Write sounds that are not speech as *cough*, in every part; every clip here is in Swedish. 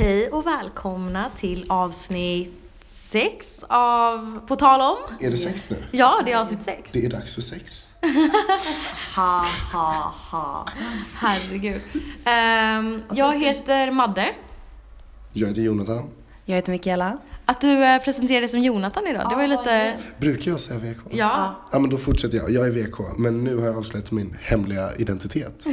Hej och välkomna till avsnitt sex av På tal om. Är det sex nu? Ja, det är avsnitt sex. Det är dags för sex. *laughs* Ha, ha, ha. Herregud. Ehm, jag heter Madde. Jag heter Jonathan. Jag heter Mikaela. Att du eh, presenterade dig som Jonathan idag, det var ju lite... Brukar jag säga VK? Ja. Ja, men då fortsätter jag. Jag är VK, men nu har jag avslöjat min hemliga identitet.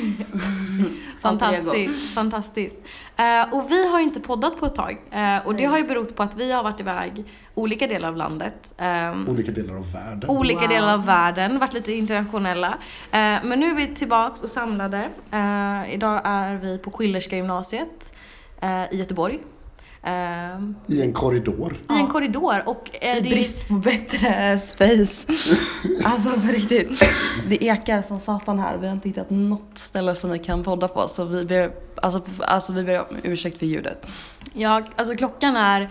*laughs* Fantastiskt, fantastiskt. Eh, och vi har ju inte poddat på ett tag. Eh, och det har ju berott på att vi har varit iväg olika delar av landet. Ehm, Olika delar av världen. olika Wow. delar av världen, varit lite internationella. Eh, men nu är vi tillbaks och samlade. Eh, idag är vi på Schillerska gymnasiet eh, i Göteborg. Eh, I en korridor. I en korridor och eh, I det brist på bättre space. *laughs* alltså på riktigt. Det ekar som satan här. Vi har inte hittat något ställe som vi kan podda på. Så vi ber, alltså, alltså vi ber om ursäkt för ljudet. Ja, alltså klockan är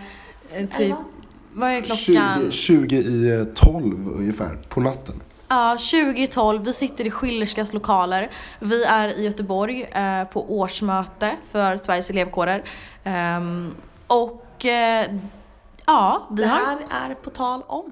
eh, typ, vad är klockan? 20, 20 i eh, 12 ungefär, på natten. Ja, 2012. Vi sitter i Schillerskas lokaler. Vi är i Göteborg eh, på årsmöte för Sveriges elevkårer. Ehm, och eh, ja, vi Det har... här är På tal om.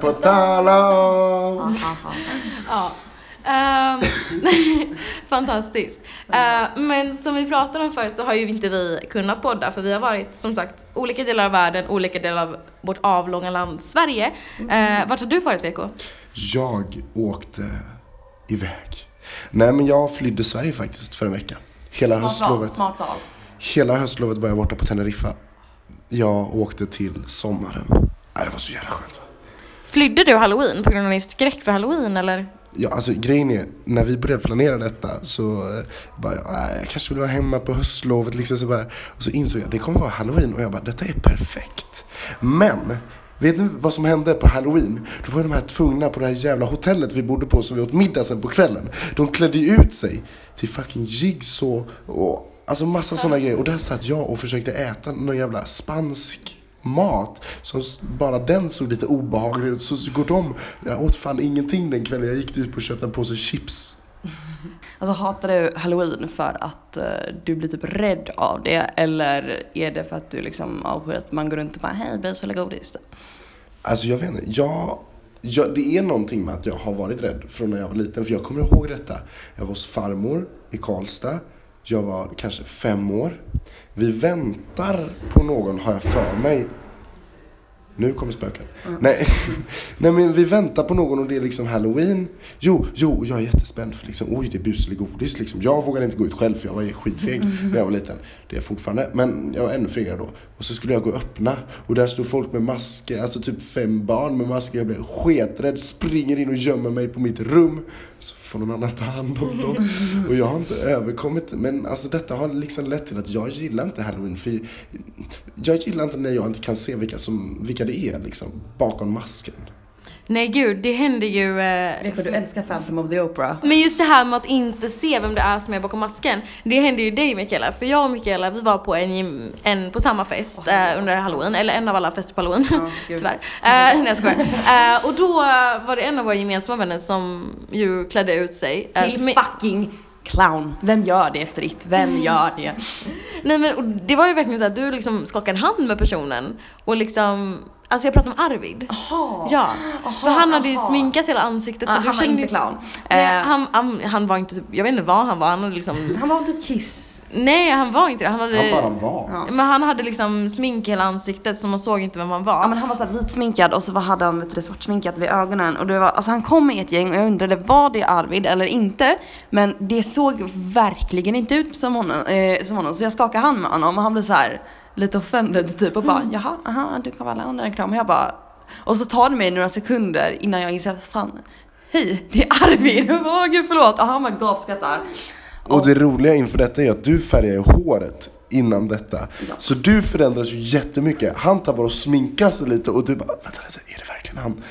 På tal om. Ehm, *laughs* fantastiskt. Eh, men som vi pratade om förut så har ju inte vi kunnat podda för vi har varit som sagt olika delar av världen, olika delar av vårt avlånga land Sverige. Uh, vart har du varit VK? Jag åkte iväg. Nej men jag flydde Sverige faktiskt för en vecka. Hela höstlovet. Smart val. Hela höstlovet var jag borta på Teneriffa. Jag åkte till sommaren. Nej, det var så jävla skönt. Flydde du halloween på grund av din skräck för halloween eller? Ja, alltså grejen är, när vi började planera detta så eh, bara, "Nej, jag kanske vill vara hemma på höstlovet liksom så bara. Och så insåg jag att det kommer vara halloween och jag bara, detta är perfekt. Men, vet ni vad som hände på halloween? Då var ju de här tvungna på det här jävla hotellet vi bodde på som vi åt middag sen på kvällen. De klädde ju ut sig till fucking jigsaw och Alltså massa sådana grejer. Och där satt jag och försökte äta någon jävla spansk mat som bara den såg lite obehaglig ut. Så går de, jag åt fan ingenting den kvällen. Jag gick ut och köpte en påse chips. *laughs* Alltså hatar du halloween för att eh, du blir typ rädd av det? Eller är det för att du liksom avskyr att man går runt och bara hej bus eller godis? Alltså jag vet inte, jag, jag, det är någonting med att jag har varit rädd från när jag var liten. För jag kommer ihåg detta. Jag var hos farmor i Karlstad. Jag var kanske fem år. Vi väntar på någon, har jag för mig. Nu kommer spöken. Nej, *laughs* nej men vi väntar på någon och det är liksom halloween. Jo, jo, jag är jättespänd för liksom, oj det är bus eller godis liksom. Jag vågade inte gå ut själv för jag var skitfeg när jag var liten. Det är jag fortfarande, men jag var ännu fegare då. Och så skulle jag gå och öppna och där stod folk med masker, alltså typ fem barn med masker. Jag blev sketrädd, springer in och gömmer mig på mitt rum. Så får någon annan ta hand om dem. Och jag har inte överkommit Men alltså detta har liksom lett till att jag gillar inte halloween. För jag gillar inte när jag inte kan se vilka, som, vilka det är liksom bakom masken. Nej gud, det händer ju... Eh, Reko, du älskar Phantom of the Opera. men just det här med att inte se vem det är som är bakom masken. Det hände ju dig Mikaela. För jag och Mikaela, vi var på en, en på samma fest eh, under halloween. Eller en av alla fester på halloween. gud. Tyvärr. Eh, *laughs* nej jag skojar. Eh, och då var det en av våra gemensamma vänner som ju klädde ut sig. eh, Till fucking clown. Vem gör det efter it? Vem gör det? Nej men och det var ju verkligen så att du liksom skakade hand med personen och liksom Alltså jag pratar om Arvid. Jaha. Ja, för han hade ju aha. sminkat hela ansiktet så du han var kände inte ju- clown. Nej, Eh, han, han, han var inte typ, jag vet inte vad han var, han hade liksom han var typ Kiss. Nej han var inte det, han hade Han bara var. Men han hade liksom smink i hela ansiktet så man såg inte vem han var. Ja men han var såhär vitsminkad och så hade han vet du, svartsminkat vid ögonen och det var, alltså han kom med ett gäng och jag undrade var det Arvid eller inte. Men det såg verkligen inte ut som honom, eh, som honom. så jag skakade hand med honom och han blev så här lite offended typ och bara jaha, aha, du gav alla andra en kram och jag bara och så tar det mig några sekunder innan jag inser att fan, hej det är Arvid. *laughs* Åh gud förlåt och han bara gapskrattar. Och det roliga inför detta är att du färgar håret innan detta. Så du förändras ju jättemycket. Han tar bara och sminkar sig lite och du bara, vänta lite, är det verkligen han?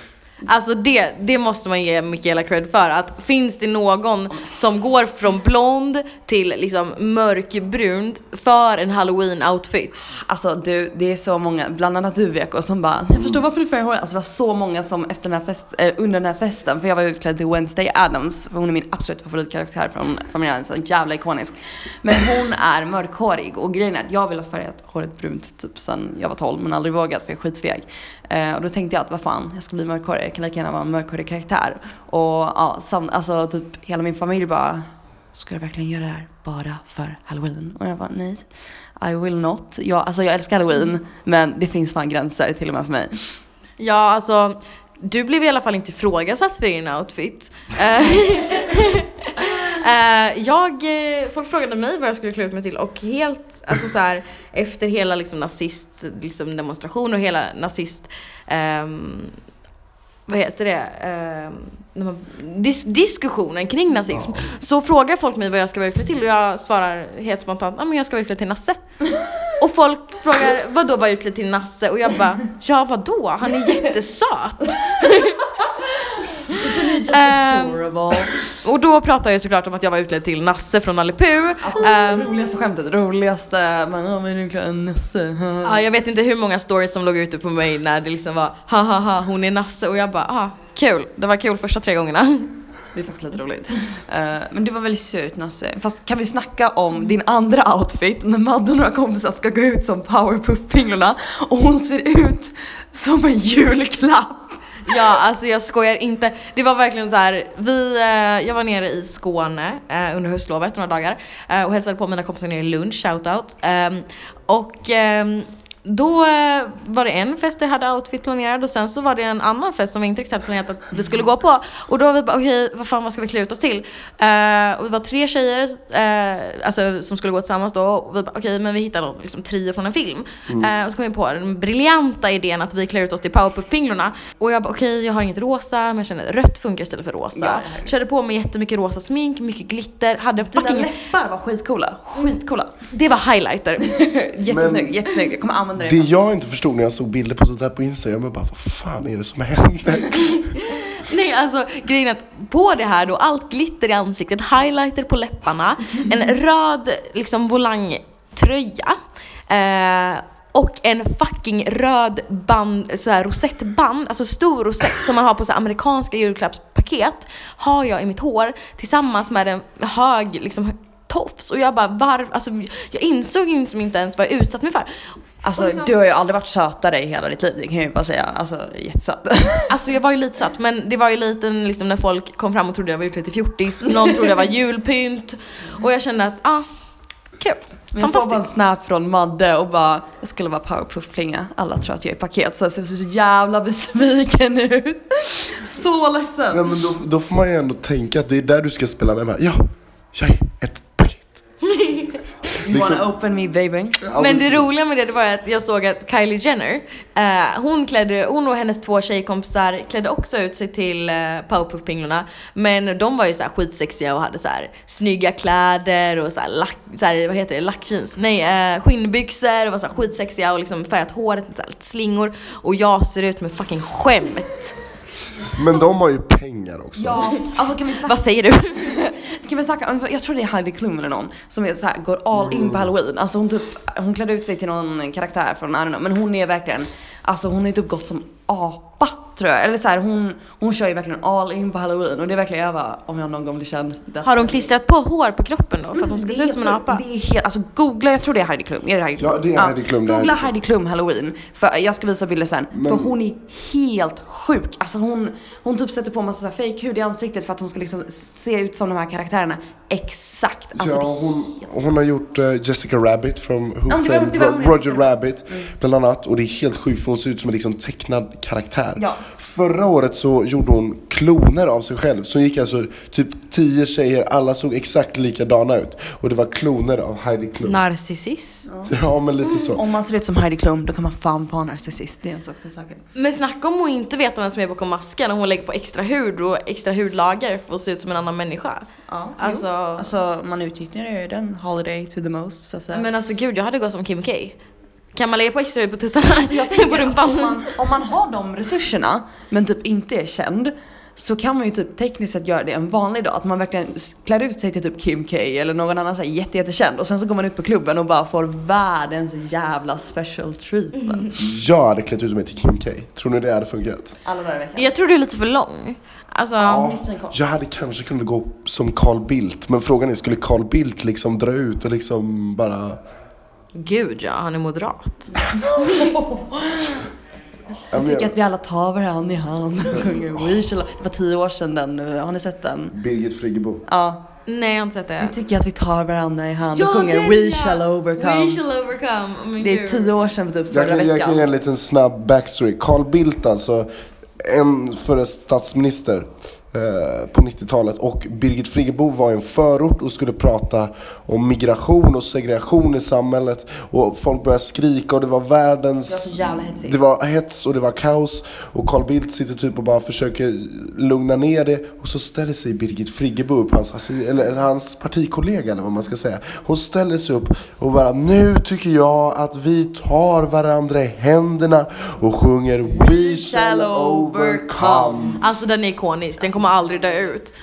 Alltså det, det måste man ge Mikaela cred för. Att finns det någon som går från blond till liksom mörkbrunt för en halloween-outfit? Alltså du, det är så många, bland annat du Veko, som bara Jag förstår varför du färgar håret. Alltså det var så många som efter den här fest, eh, under den här festen, för jag var utklädd till Wednesday Adams, för hon är min absolut favoritkaraktär från familjen, så jävla ikonisk. Men hon är mörkhårig och grejen är att jag vill ha färgat håret brunt typ sen jag var 12 men aldrig vågat för jag är skitfeg. Eh, och då tänkte jag att vad fan, jag ska bli mörkhårig, jag kan lika gärna vara en mörkhårig karaktär. Och ja, sam, alltså typ hela min familj bara Ska du verkligen göra det här bara för halloween? Och jag bara nej, I will not. Jag, alltså jag älskar halloween men det finns fan gränser till och med för mig. Ja, alltså du blev i alla fall inte ifrågasatt för din outfit. Eh, *laughs* eh, jag, eh, folk frågade mig vad jag skulle klä ut mig till och helt, alltså så här, efter hela liksom nazist liksom demonstration och hela nazist, um, vad heter det, man- dis diskussionen kring nazism. Så frågar folk mig vad jag ska vara utklädd till och jag svarar helt spontant, ja men jag ska vara utklädd till Nasse. Och folk frågar, vad då vara utklädd till Nasse? Och jag bara, ja vadå? Han är jättesöt. Ehm, Adorable. och då pratar jag såklart om att jag var utklädd till Nasse från Nalle. Alltså, Ehm, roligaste skämtet, roligaste, man ja men du kan Nisse. Ja, jag vet inte hur många stories som låg ute på mig när det liksom var ha ha ha hon är Nasse och jag bara ah, kul. Det var kul första tre gångerna. Det är faktiskt lite roligt. Eh, men det var väldigt söt Nasse. Fast kan vi snacka om din andra outfit när Madde och några kompisar ska gå ut som powerpuff-pinglorna och hon ser ut som en julklapp. Ja, alltså jag skojar inte. Det var verkligen så här, vi, eh, jag var nere i Skåne eh, under höstlovet några dagar eh, och hälsade på mina kompisar nere i Lund, shoutout. Ehm, och ehm, då eh, var det en fest jag hade outfit planerad och sen så var det en annan fest som vi inte riktigt hade planerat att vi skulle gå på. Och då var vi bara okej, vad fan vad ska vi klä ut oss till? Eh, och vi var tre tjejer eh, alltså, som skulle gå tillsammans då och vi bara okej men vi hittar någon liksom, trio från en film. Eh, och så kom vi på den briljanta idén att vi klär ut oss till Powerpuff-pinglorna. Och jag bara okej jag har inget rosa men jag kände rött funkar istället för rosa. Ja. Körde på med jättemycket rosa smink, mycket glitter, hade Dina fucking... läppar var skitcoola. Skitcoola. Det var highlighter. *laughs* Jättesnygg, jättesnygg. Jag kommer använda det. Det jag inte förstod när jag såg bilder på sånt här på Instagram, jag bara vad fan är det som händer? *laughs* Nej alltså grejen är att på det här då, allt glitter i ansiktet, highlighter på läpparna, en röd liksom volangtröja eh, och en fucking röd band, så här rosettband, alltså stor rosett som man har på så här amerikanska julklappspaket, har jag i mitt hår tillsammans med en hög liksom tofs och jag bara varv, alltså jag insåg liksom inte ens vad jag utsatt mig för. Alltså du har ju aldrig varit sötare i hela ditt liv, det kan jag ju bara säga. Alltså jättesöt. *laughs* Alltså jag var ju lite söt men det var ju lite liksom när folk kom fram och trodde jag var utklädd till fjortis, någon trodde jag var julpynt och jag kände att ah, kul, Men jag får bara en fantastiskt. snap från Madde och bara jag skulle vara powerpuff-plinga. Alla tror att jag är paket så jag ser så jävla besviken ut. *laughs* Så ledsen. Ja, men då, då får man ju ändå tänka att det är där du ska spela med. Bara, Ja, paket. You wanna open me baby? Men det roliga med det, det var att jag såg att Kylie Jenner, eh, hon, klädde, hon och hennes två tjejkompisar klädde också ut sig till eh, Powerpuff-pinglorna. Men de var ju så här skitsexiga och hade så här snygga kläder och så här, lack, så här vad heter det, lackjeans? Nej, eh, skinnbyxor och var så här skitsexiga och liksom färgat håret med så här lite slingor. Och jag ser ut ett fucking skämt. Men de har ju pengar också. Ja, alltså kan vi snacka Vad säger du? *laughs* Kan vi snacka jag tror det är Heidi Klum eller någon som är så här, går all in på halloween. Alltså hon typ, hon klädde ut sig till någon karaktär från I don't know, men hon är verkligen, alltså hon är typ gått som apa tror jag. Eller så här, hon, hon kör ju verkligen all in på halloween och det är verkligen jag bara, om jag någon gång blir känd. Har hon klistrat på hår på kroppen då för att hon ska Det se ut som en apa? Det är helt, alltså googla, jag tror det är Heidi Klum. Är det Heidi Klum? Ja, det är Heidi Klum, är Googla Heidi Klum. Heidi Klum halloween. För jag ska visa bilder sen. För hon är helt sjuk. Alltså hon, hon typ sätter på massa så här fake hud i ansiktet för att hon ska liksom se ut som de här karaktärerna. Exakt. Alltså ja, hon, helt hon har gjort eh, Jessica Rabbit från Who Ja, Framed Roger. Rabbit bland annat och det är helt sjukt för hon ser ut som en liksom tecknad karaktär. Ja. Förra året så gjorde hon kloner av sig själv. Så gick alltså typ tio tjejer, alla såg exakt likadana ut. Och det var kloner av Heidi Klum. Narcissist. Ja men lite så. Om man ser ut som Heidi Klum då kan man fan vara narcissist. Det är en sak som är säker. Men snacka om att inte veta vem som är bakom masken och hon lägger på extra hud och extra hudlager för att se ut som en annan människa. Ja, Alltså, Alltså man utnyttjar ju den holiday to the most så att säga. men alltså gud jag hade gått som Kim K. Kan man lägga på extra på tuttarna? Alltså jag *laughs* tänker på att rumpan? om man, om man har de resurserna men typ inte är känd så kan man ju typ tekniskt sett göra det en vanlig dag. Att man verkligen klär ut sig till typ Kim K eller någon annan så här jätte, jättekänd och sen så går man ut på klubben och bara får världens jävla special treatment. Jag hade klätt ut mig till Kim K. Tror ni det hade funkat? Alla dagar i veckan. Jag tror du är lite för lång. Alltså, Ja, jag hade kanske kunnat gå som Carl Bildt, men frågan är, skulle Carl Bildt liksom dra ut och liksom bara... gud ja, han är moderat. *laughs* Jag tycker att vi alla tar varandra i hand och *laughs* sjunger We shall... Det var tio år sedan den nu, har ni sett den? Birgit Friggebo. Ja. Nej, jag har inte sett det. Jag tycker att vi tar varandra i hand och Ja, sjunger den, We ja. shall overcome. We shall overcome. Oh, men Det är gud. tio år sedan typ Jag förra kan, jag kan veckan. ge en liten snabb backstory. Carl Bildt alltså, en före statsminister eh, på 90-talet och Birgit Friggebo var i en förort och skulle prata om migration och segregation i samhället och folk började skrika och det var världens Det var så jävla. Det var hets och det var kaos och Carl Bildt sitter typ och bara försöker lugna ner det och så ställer sig Birgit Friggebo upp, hans, eller hans partikollega eller vad man ska säga. Hon ställer sig upp och bara nu tycker jag att vi tar varandra i händerna och sjunger We shall overcome. Alltså den är ikonisk, den kommer aldrig dö ut.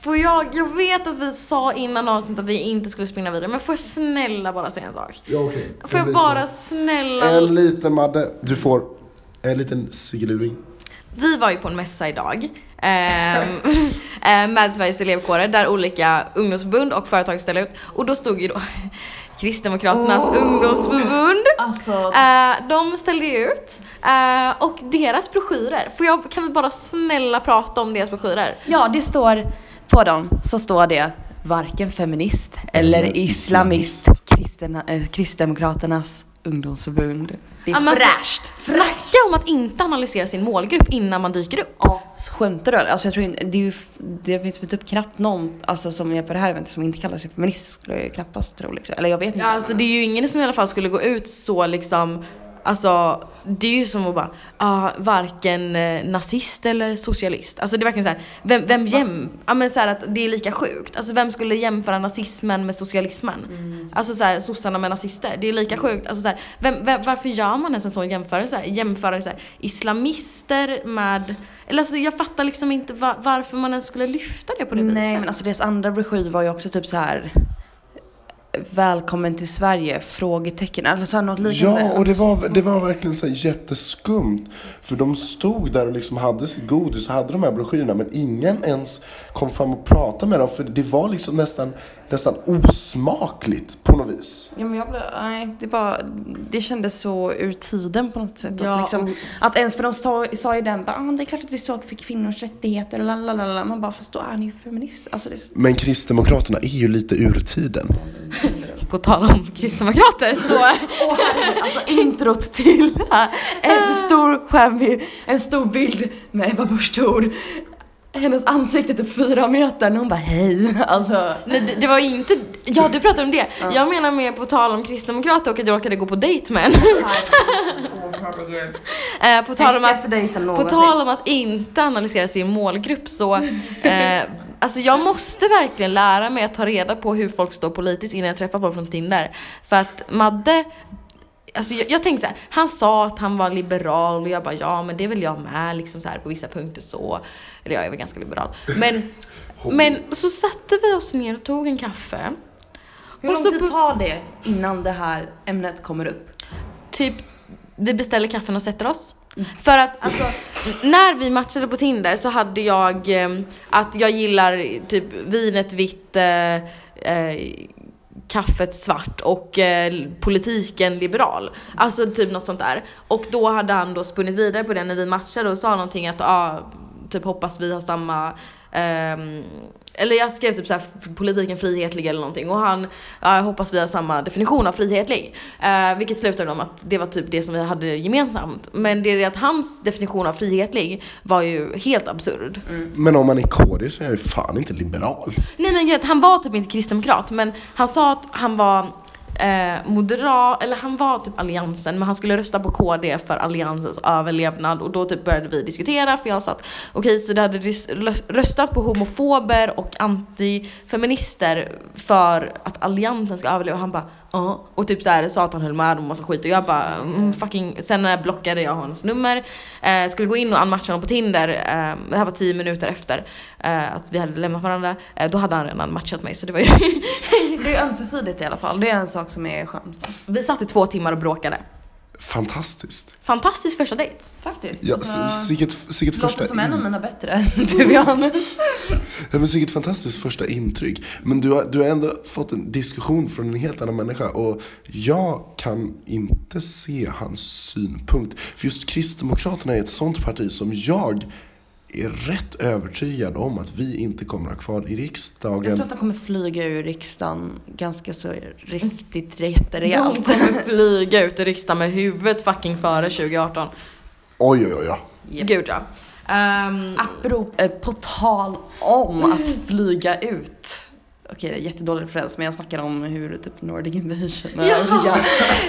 Får jag, jag vet att vi sa innan avsnittet att vi inte skulle spinna vidare, men får jag snälla bara säga en sak? Ja, okej. Får jag bara snälla... En liten Madde, du får en liten cigeluring. Vi var ju på en mässa idag ehm, *laughs* eh, med Sveriges elevkårer där olika ungdomsförbund och företag ställde ut och då stod ju då *laughs* Kristdemokraternas ungdomsförbund. Alltså, Eh, de ställde ut. Eh, och deras broschyrer, får jag, kan vi bara snälla prata om deras broschyrer? ja det står på dem så står det varken feminist eller islamist Kristen, äh, Kristdemokraternas ungdomsförbund. Det är alltså, fräscht! Snacka om att inte analysera sin målgrupp innan man dyker upp. Ja, skämtar du eller? Alltså jag tror inte, det, är ju, det finns väl typ knappt någon alltså, som är på det här eventet som inte kallar sig feminist skulle jag ju knappast tro liksom. Eller jag vet inte. Ja, alltså det är ju ingen som i alla fall skulle gå ut så liksom Alltså det är ju som att bara, ah, varken eh, nazist eller socialist. Alltså det är verkligen så här, vem, vem jäm, ja men så här att det är lika sjukt. Alltså vem skulle jämföra nazismen med socialismen? Alltså så här, sossarna med nazister, det är lika sjukt. Alltså så här, vem, vem, varför gör man ens en sån jämförelse? Jämföra så här, islamister med, eller alltså jag fattar liksom inte va, varför man ens skulle lyfta det på det Nej viset. men alltså deras andra broschyr var ju också typ så här. Välkommen till Sverige? Frågetecken. Eller så här något liknande. Ja, och det var, det var verkligen så här jätteskumt. För de stod där och liksom hade sitt godis och hade de här broschyrerna men ingen ens kom fram och pratade med dem för det var liksom nästan, nästan osmakligt på något vis. Ja men jag blev, nej det bara, det kändes så ur tiden på något sätt. Ja, att, liksom, och- att ens för de sa, sa ju den, bara, ah, det är klart att vi står för kvinnors rättigheter, lalalala. Man bara, fast då är ni ju feminist. Alltså det är Men Kristdemokraterna är ju lite ur tiden. *laughs* På tal om kristdemokrater så Åh herregud, alltså introt till en stor skärmbild, en stor bild med Ebba Busch Thor. Hennes ansikte typ fyra meter när hon bara hej. Alltså. Nej, det, det var inte, ja du pratar om det. Jag menar mer på tal om kristdemokrater och att jag råkade gå på dejt med en. Eh, på, tal om att, på tal om att inte analysera sin målgrupp så, eh, alltså jag måste verkligen lära mig att ta reda på hur folk står politiskt innan jag träffar folk från Tinder. För att Madde, Alltså jag, jag tänkte så här, han sa att han var liberal och jag bara ja men det är väl jag med liksom så här på vissa punkter så. Eller jag är väl ganska liberal. Men, men så satte vi oss ner och tog en kaffe. Hur lång tid tar det innan det här ämnet kommer upp? typ vi beställer kaffen och sätter oss. För att alltså, när vi matchade på Tinder så hade jag eh, att jag gillar typ vinet vitt, eh, eh, kaffet svart och eh, politiken liberal. Alltså typ något sånt där. Och då hade han då spunnit vidare på det när vi matchade och sa någonting att ah, typ hoppas vi har samma ehm, eller jag skrev typ såhär politiken frihetlig eller någonting och han, ja, jag hoppas vi har samma definition av frihetlig. Eh, vilket slutade med att det var typ det som vi hade gemensamt. Men det är det att hans definition av frihetlig var ju helt absurd. Men om man är KD så är jag ju fan inte liberal. Nej men han var typ inte kristdemokrat men han sa att han var eh, moderat, eller han var typ alliansen men han skulle rösta på KD för alliansens överlevnad och då typ började vi diskutera för jag sa att okej så du hade röstat på homofober och antifeminister för att alliansen ska överleva. Han bara Uh. Och typ så här sa att han höll med om massa skit och jag bara mm, fucking, sen blockade jag hans nummer. Eh, skulle gå in och unmatcha honom på Tinder, eh, det här var tio minuter efter eh, att vi hade lämnat varandra. Eh, då hade han redan matchat mig så det var ju *laughs* Det är ömsesidigt i alla fall. Det är en sak som är skön. Vi satt i två timmar och bråkade. Fantastiskt. Fantastisk första dejt. Faktiskt. Ja, Alltså, Sicket, sicket låter första som en av in, mina bättre, *laughs* du Jan. ja, men sicket fantastiskt första intryck. Men du har, du har ändå fått en diskussion från en helt annan människa och jag kan inte se hans synpunkt. För just Kristdemokraterna är ett sånt parti som jag är rätt övertygad om att vi inte kommer att ha kvar i Jag riksdagen. tror att de kommer flyga ur riksdagen ganska så riktigt De jätterejält. kommer flyga ut ur riksdagen med huvudet fucking före 2018. Oj, oj, oj. oj. Japp. Gud ja. Ehm, Apropå, eh, på tal om att flyga ut. Okej, det är jättedålig referens, men jag snackar om hur typ Nordic Invasion och Ja.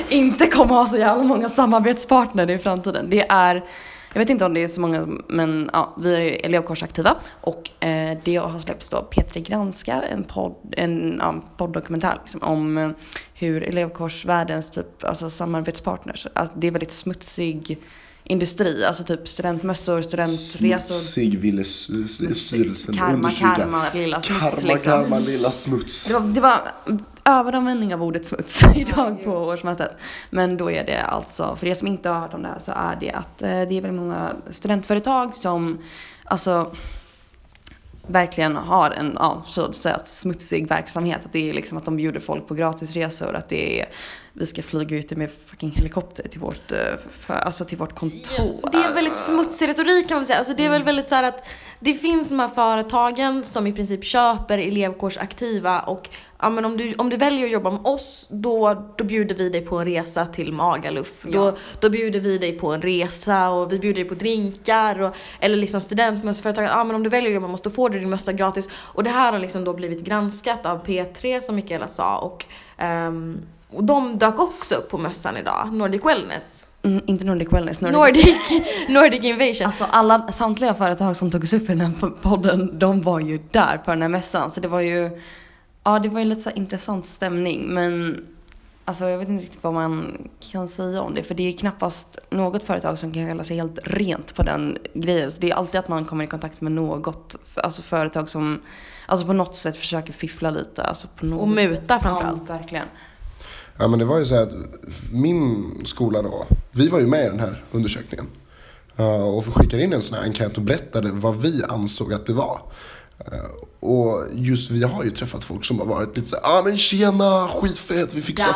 inte kommer ha så jävla många samarbetspartner i framtiden. Det är, jag vet inte om det är så många, men ja, vi är ju elevkårsaktiva och eh, det har släppts då P3 Granskar, en, podd, en ja, poddokumentär liksom, om eh, hur elevkårsvärldens typ, alltså samarbetspartners, alltså, det är väldigt smutsig industri, alltså typ studentmössor, studentresor. Smutsig ville styrelsen Karma, understryka. karma, lilla smuts Karma, liksom. karma, lilla smuts. Det var, det var överanvändning av ordet smuts *laughs* idag på årsmötet. Men då är det alltså, för er som inte har hört om det här så är det att eh, det är väldigt många studentföretag som alltså verkligen har en, ja, så att säga smutsig verksamhet. Att det är liksom att de bjuder folk på gratisresor, att det är vi ska flyga ut med fucking helikopter till vårt, eh, för, alltså till vårt kontor. Ja, Det är en väldigt smutsig retorik kan man säga. Alltså det är väl väldigt så här att det finns de här företagen som i princip köper elevkårsaktiva och ja, men om, du, om du väljer att jobba med oss då, då bjuder vi dig på en resa till Magaluf. Ja. Då, då bjuder vi dig på en resa och vi bjuder dig på drinkar och, eller liksom studentmösseföretag. Ja men om du väljer att jobba med oss då får du din mössa gratis. Och det här har liksom då blivit granskat av P3 som Mikaela sa och, ehm, och de dök också upp på mössan idag, Nordic Wellness. Mm, inte Nordic Wellness, Nordic Nordic, Nordic Invasion. Alltså alla, samtliga företag som togs upp i den här podden, de var ju där på den här mässan. Så det var ju, ja det var ju lite så intressant stämning. Men alltså jag vet inte riktigt vad man kan säga om det. För det är knappast något företag som kan kalla sig helt rent på den grejen. Så det är alltid att man kommer i kontakt med något, alltså företag som alltså på något sätt försöker fiffla lite. Alltså på något Och muta framförallt. Ja, verkligen. Ja men det var ju så här att min skola då, vi var ju med i den här undersökningen. Och skickade in en sån här enkät och berättade vad vi ansåg att det var. Uh, och just vi har ju träffat folk som har varit lite såhär, ja ah, men tjena, skitfett, vi fixar...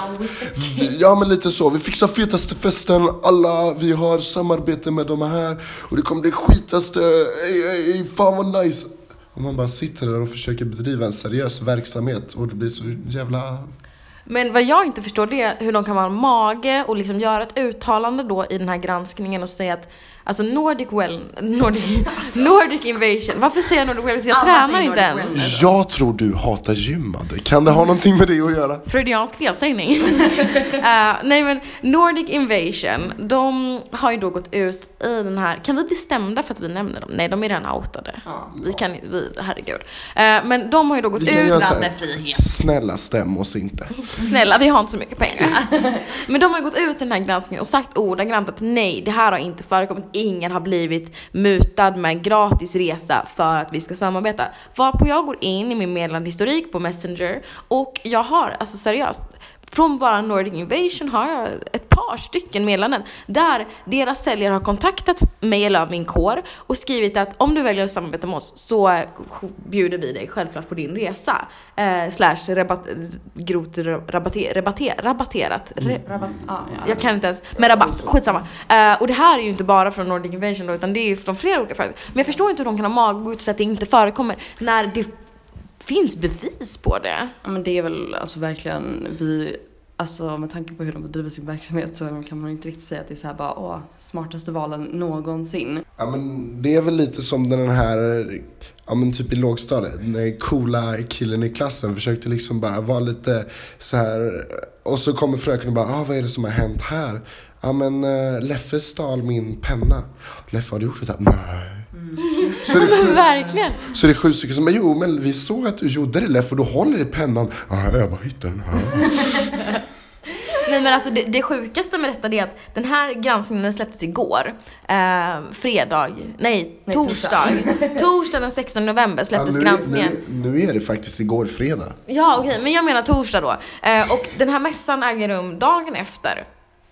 Ja men lite så, vi fixar fetaste festen, alla, vi har samarbete med de här och det kommer bli skitaste, ey, ey, fan vad nice. Och man bara sitter där och försöker bedriva en seriös verksamhet och det blir så jävla men vad jag inte förstår det är hur de kan vara mage och liksom göra ett uttalande då i den här granskningen och säga att Alltså Nordic well, Nordic, Nordic invasion. Varför säger jag Nordic wellness? Jag Alla tränar inte ens. wellness. Jag tror du hatar gymmande. Kan det ha någonting med det att göra? Freudiansk felsägning. *laughs* Eh, nej men Nordic Invasion, de har ju då gått ut i den här, kan vi bli stämda för att vi nämner dem? Nej de är redan outade. Ja. Vi kan vi, herregud. Eh, men de har ju då gått Vi kan ut, göra så här. Snälla stäm oss inte. snälla vi har inte så mycket pengar. men de har ju gått ut i den här granskningen och sagt ordagrant att nej det här har inte förekommit, ingen har blivit mutad med en gratis resa för att vi ska samarbeta. Varpå jag går in i min meddelandehistorik på Messenger och jag har, alltså seriöst, från bara Nordic Invasion har jag ett par stycken meddelanden där deras säljare har kontaktat mig eller min kår och skrivit att om du väljer att samarbeta med oss så bjuder vi dig självklart på din resa. Eh, slash rabatt, grovt rabatter, rabatter, rabatterat. Re, Rabatt, ja, ja. jag kan inte ens, med rabatt, skitsamma. Eh, och det här är ju inte bara från Nordic Invasion då, utan det är ju från flera olika företag. Men jag förstår inte hur de kan ha mag säga att det inte förekommer när det finns bevis på det. Ja men det är väl alltså verkligen, vi Alltså med tanke på hur de bedriver sin verksamhet så kan man inte riktigt säga att det är så här bara åh, smartaste valen någonsin. Ja men det är väl lite som den här, ja men typ i lågstadiet, den coola killen i klassen försökte liksom bara vara lite så här och så kommer fröken och bara, ah, vad är det som har hänt här? Ja men uh, Leffe stal min penna. Leffe, har du gjort det? här? Nej. Så, är det, *laughs* Men verkligen. så är det sju stycken som bara, jo men vi såg att du gjorde det Leffe och du håller i pennan. Ja, jag bara hittade den här. *laughs* Nej men alltså det, det sjukaste med detta är att den här granskningen den släpptes igår. Eh, fredag, nej, Nej, torsdag. torsdag *laughs* den 16 november släpptes nu, är- granskningen. nu, nu är det faktiskt igår fredag. Ja okej, men jag menar torsdag då. Eh, och den här mässan äger rum dagen efter.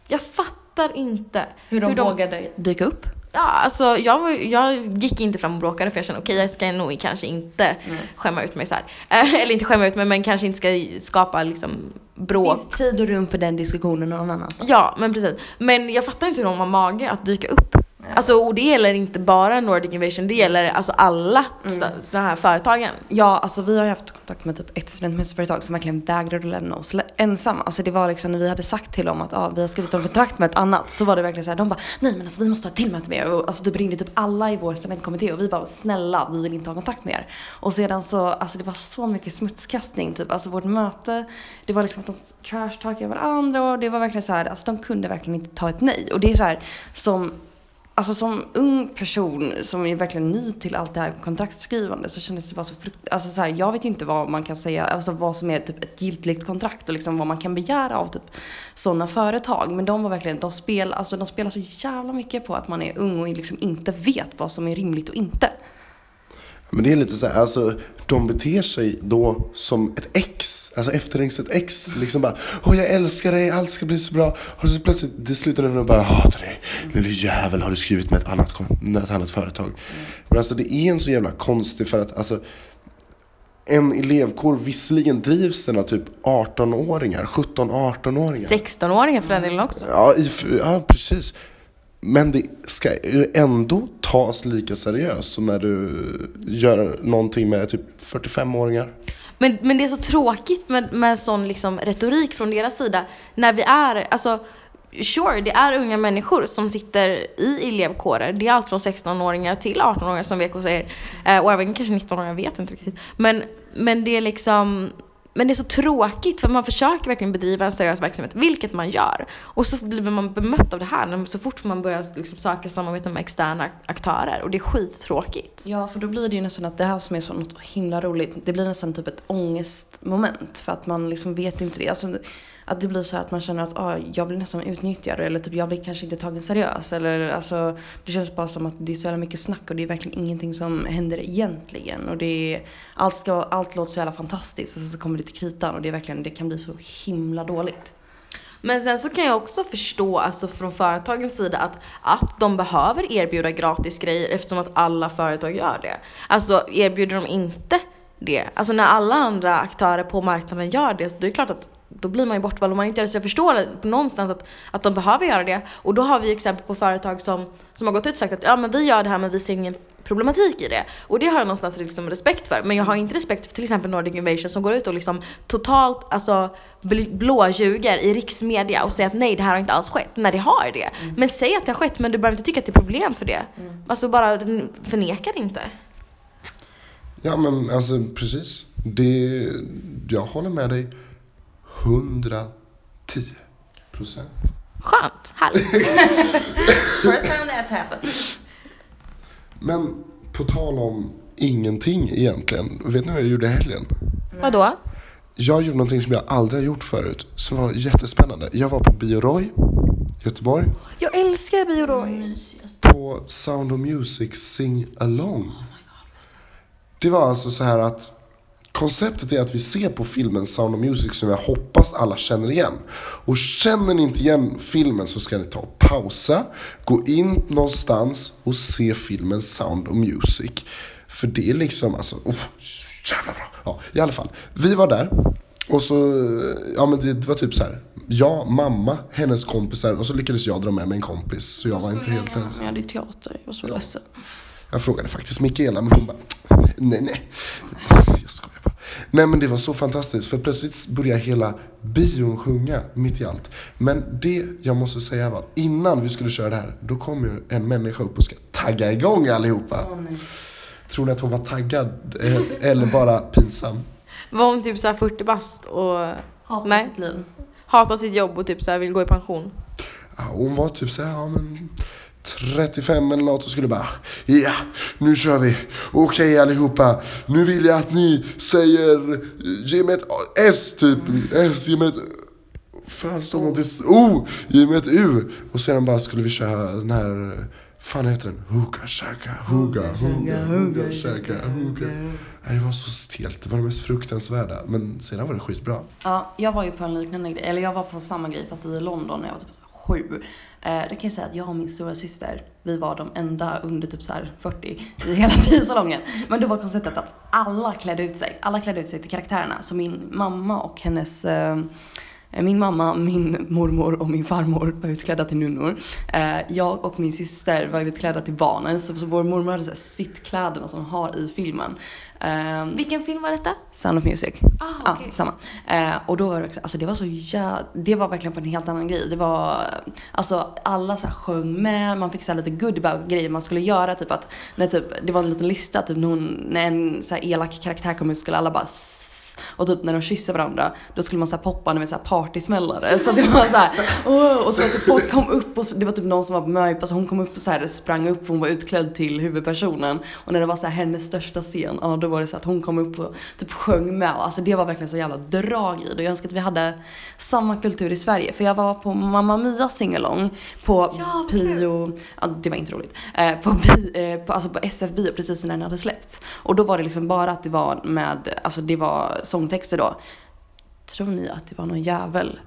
Jag fattar inte Hur de, vågade dyka upp. Ja, alltså jag, var- jag gick inte fram och bråkade för jag kände okej jag ska nog kanske inte skämma ut mig så. Eh, *laughs* eller inte skämma ut mig men kanske inte ska skapa liksom bråk. Finns tid och rum för den diskussionen någon annanstans. Ja, men precis. Men jag fattar inte hur de har mage att dyka upp. Alltså, och det gäller inte bara Nordic Invasion, det gäller alltså alla mm. de här företagen. Ja, alltså vi har ju haft kontakt med typ ett studentmässföretag som verkligen vägrade lämna oss ensamma. Alltså det var liksom när vi hade sagt till dem att ah, vi har skrivit om kontrakt med ett annat så var det verkligen så här, de bara nej men alltså vi måste ha ett till möte med er. Och alltså det ringde typ alla i vår studentkommitté och vi bara snälla vi vill inte ha kontakt med er. Och sedan så, alltså det var så mycket smutskastning typ. Alltså vårt möte, det var liksom att de trashtalkade varandra och det var verkligen så här, alltså de kunde verkligen inte ta ett nej. Och det är så här som Alltså som ung person som är verkligen ny till allt det här kontraktskrivande så kändes det bara så frukt... Alltså så här, jag vet ju inte vad man kan säga, alltså vad som är typ ett giltigt kontrakt och liksom vad man kan begära av typ sådana företag. Men de var verkligen, de, spel, alltså de spelar så jävla mycket på att man är ung och liksom inte vet vad som är rimligt och inte. Men det är lite så här, alltså de beter sig då som ett ex, alltså efterhängset ex. Liksom bara, åh jag älskar dig, allt ska bli så bra. Och så plötsligt, det slutar med att bara, hatar dig. Lille jävel har du skrivit med ett annat, ett annat företag. Men alltså det är en så jävla konstig för att alltså en elevkår, visserligen drivs den av typ 18-åringar, 17-18-åringar. 16-åringar för den delen också. Ja, i, ja, precis. Men det ska ju ändå tas lika seriöst som när du gör någonting med typ 45-åringar. Men, men det är så tråkigt med, med sån liksom retorik från deras sida. När vi är, alltså sure, det är unga människor som sitter i elevkårer. Det är allt från 16-åringar till 18-åringar som VK säger. Eh, och även kanske 19-åringar, jag vet inte riktigt. Men, men det är liksom men det är så tråkigt för man försöker verkligen bedriva en seriös verksamhet, vilket man gör. Och så blir man bemött av det här så fort man börjar liksom söka samarbete med externa aktörer. Och det är skittråkigt. Ja, för då blir det ju nästan att det här som är så något himla roligt, det blir nästan typ ett ångestmoment för att man liksom vet inte det. Alltså, att det blir så att man känner att ah, jag blir nästan utnyttjad eller typ jag blir kanske inte tagen seriös. Eller alltså, det känns bara som att det är så jävla mycket snack och det är verkligen ingenting som händer egentligen. Och det är, allt, ska, allt låter så jävla fantastiskt och sen så kommer det till kritan och det, är verkligen, det kan bli så himla dåligt. Men sen så kan jag också förstå alltså från företagens sida att, att de behöver erbjuda gratis grejer eftersom att alla företag gör det. Alltså erbjuder de inte det, alltså när alla andra aktörer på marknaden gör det, så det är det klart att då blir man ju bortvald om man inte gör det. Så jag förstår någonstans att, att de behöver göra det. Och då har vi exempel på företag som, som har gått ut och sagt att ja men vi gör det här men vi ser ingen problematik i det. Och det har jag någonstans liksom respekt för. Men jag har inte respekt för till exempel Nordic Invasion som går ut och liksom totalt alltså, bl- blåljuger i riksmedia och säger att nej det här har inte alls skett. När det har det. Men säg att det har skett men du behöver inte tycka att det är problem för det. Alltså bara förneka det inte. Ja men alltså precis. Det, jag håller med dig 110 procent. Skönt, härligt. *laughs* First time that's happened. Men på tal om ingenting egentligen. Vet ni vad jag gjorde i helgen? Vadå? Jag gjorde någonting som jag aldrig har gjort förut. Som var jättespännande. Jag var på Bioroy, Göteborg. Jag älskar Bio Roy. På Sound of Music Sing Along. Det var alltså så här att konceptet är att vi ser på filmen Sound of Music som jag hoppas alla känner igen. Och känner ni inte igen filmen så ska ni ta och pausa, gå in någonstans och se filmen Sound of Music. För det är liksom, alltså, oh, jävla bra. Ja, i alla fall. Vi var där. Och så, ja men det var typ så här. Jag, mamma, hennes kompisar och så lyckades jag dra med mig en kompis. Så jag var inte helt ensam. Ja, det är teater. Jag var så ledsen. Jag frågade faktiskt Mikaela men hon bara, nej nej. Jag skojar bara. Nej men det var så fantastiskt för plötsligt började hela bion sjunga mitt i allt. Men det jag måste säga var, innan vi skulle köra det här, då kom ju en människa upp och ska tagga igång allihopa. Tror ni att hon var taggad eh, eller bara pinsam? Var hon typ så här 40 bast och Hatar Nej. sitt liv. hatar sitt jobb och typ så här vill gå i pension? Ja, hon var typ såhär, ja men 35 eller något och skulle bara Ja, nu kör vi. Okej allihopa, nu vill jag att ni säger Ge mig ett S typ. S, ge mig ett Fan står något till O, ge mig ett U. Och sedan bara skulle vi köra den här Fan heter den? Hookah shaka, hookah, hookah, hookah shaka. Nej, Det var så stelt, det var det mest fruktansvärda. Men sedan var det skitbra. Ja, jag var ju på en liknande grej, eller jag var på samma grej fast i London när jag var typ sju. Eh, det kan jag säga att jag och min stora syster, vi var de enda under typ så här 40 i hela *laughs* biosalongen. Men då var konceptet att alla klädde ut sig. Alla klädde ut sig till karaktärerna. Så min mamma och hennes eh, min mamma, min mormor och min farmor var utklädda till nunnor. Eh, jag och min syster var utklädda till barnen. Så, vår mormor hade så sytt kläderna som har i filmen. Eh, Vilken film var detta? Sound of Music. Ah, Ja, okej. samma. Eh, och då var det alltså det var så jä... Det var verkligen på en helt annan grej. Det var, alltså alla så här sjöng med, man fick så lite goodie grejer man skulle göra. Typ att, när typ, det var en liten lista, typ när, hon, när en så elak karaktär kom ut skulle alla bara Och typ när de kysste varandra då skulle man så här poppa med så här partysmällare. Så det var så här, åh, och så var typ folk kom upp och det var typ någon som var på möhippa så hon kom upp och så här sprang upp för hon var utklädd till huvudpersonen. Och när det var så här hennes största scen, ja då var det så att hon kom upp och typ sjöng med. Alltså det var verkligen så jävla drag i det. Jag önskar att vi hade samma kultur i Sverige. För jag var på Mamma Mia singalong på Ja. Pio, ja det var inte roligt. Eh, på, bi, eh, på, alltså på SF bio precis när den hade släppts. Och då var det liksom bara att det var med, alltså det var sångtexter då. Tror ni att det var någon jävel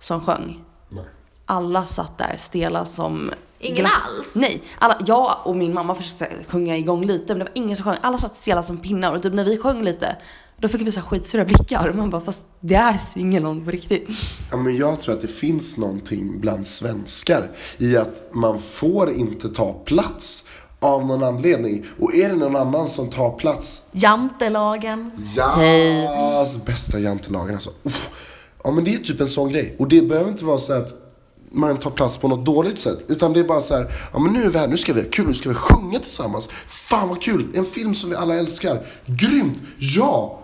som sjöng? Nej. Alla satt där stela som Ingen alls? Nej, alla, jag och min mamma försökte sjunga igång lite men det var ingen som sjöng. Alla satt stela som pinnar och typ när vi sjöng lite då fick vi så här skitsura blickar och man bara fast det är singelång på riktigt. Ja, men jag tror att det finns någonting bland svenskar i att man får inte ta plats av någon anledning. Och är det någon annan som tar plats, Jantelagen. ja, bästa jantelagen alltså. Uff. Ja men det är typ en sån grej. Och det behöver inte vara så att man tar plats på något dåligt sätt. Utan det är bara så här, ja men nu är vi här, nu ska vi ha kul, nu ska vi sjunga tillsammans. Fan vad kul, en film som vi alla älskar. Grymt, ja!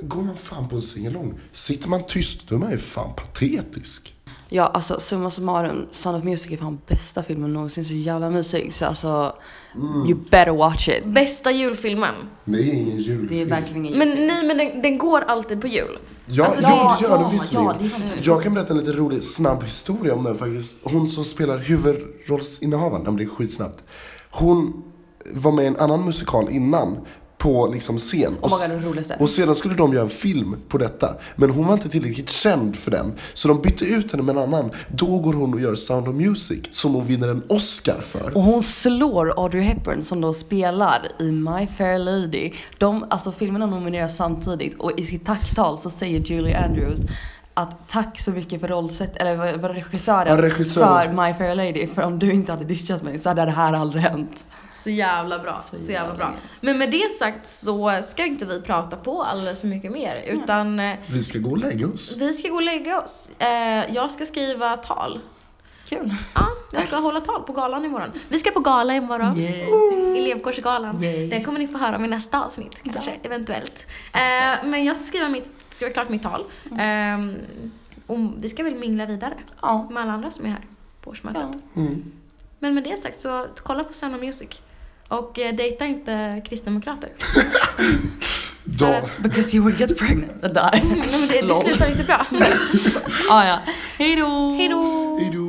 Går man fan på en singalong, sitter man tyst, då är man ju fan patetisk. Ja alltså summa summarum, Sound of Music är fan bästa filmen någonsin, så jävla mysig. Så alltså, you better watch it. Bästa julfilmen. Det är ingen julfilm. Det är verkligen ingen Men nej, men den, den går alltid på jul. Ja, Alltså, jo, det- det gör den ja, visserligen. ja, det är sant. jag kan berätta en lite rolig, snabb historia om den faktiskt. Hon som spelar huvudrollsinnehavaren, ja, men det är skitsnabbt. Hon var med i en annan musikal innan på liksom scen. Roligaste. och sedan skulle de göra en film på detta. Men hon var inte tillräckligt känd för den. Så de bytte ut henne med en annan. Då går hon och gör Sound of Music som hon vinner en Oscar för. Och hon slår Audrey Hepburn som då spelar i My Fair Lady. De, alltså filmerna nomineras samtidigt och i sitt tacktal så säger Julie Andrews att tack så mycket för rollsätt, eller regissören, Ja, regissören. för My Fair Lady. För om du inte hade ditchat mig så hade det här aldrig hänt. Så jävla bra. Så, jävla jävla bra. bra. Men med det sagt så ska inte vi prata på alldeles för mycket mer. Utan eh, Vi ska gå och lägga oss. vi ska gå och lägga oss. Eh, jag ska skriva tal. Kul. Ja, jag ska hålla tal på galan imorgon. Vi ska på gala imorgon. Elevkårsgalan. Yay. Den kommer ni få höra om i nästa avsnitt, kanske, eventuellt. Eh, men jag ska skriva, mitt, skriva klart mitt tal. Eh, och vi ska väl mingla vidare Ja. med alla andra som är här på årsmötet. ja. Mm. Men med det sagt så kolla på Sound of Music. Och eh, dejta inte kristdemokrater. Då, Because you will get pregnant and die. Nej men det, det slutar inte bra. *laughs* ah, ja. Hej då! Hej då! hej då.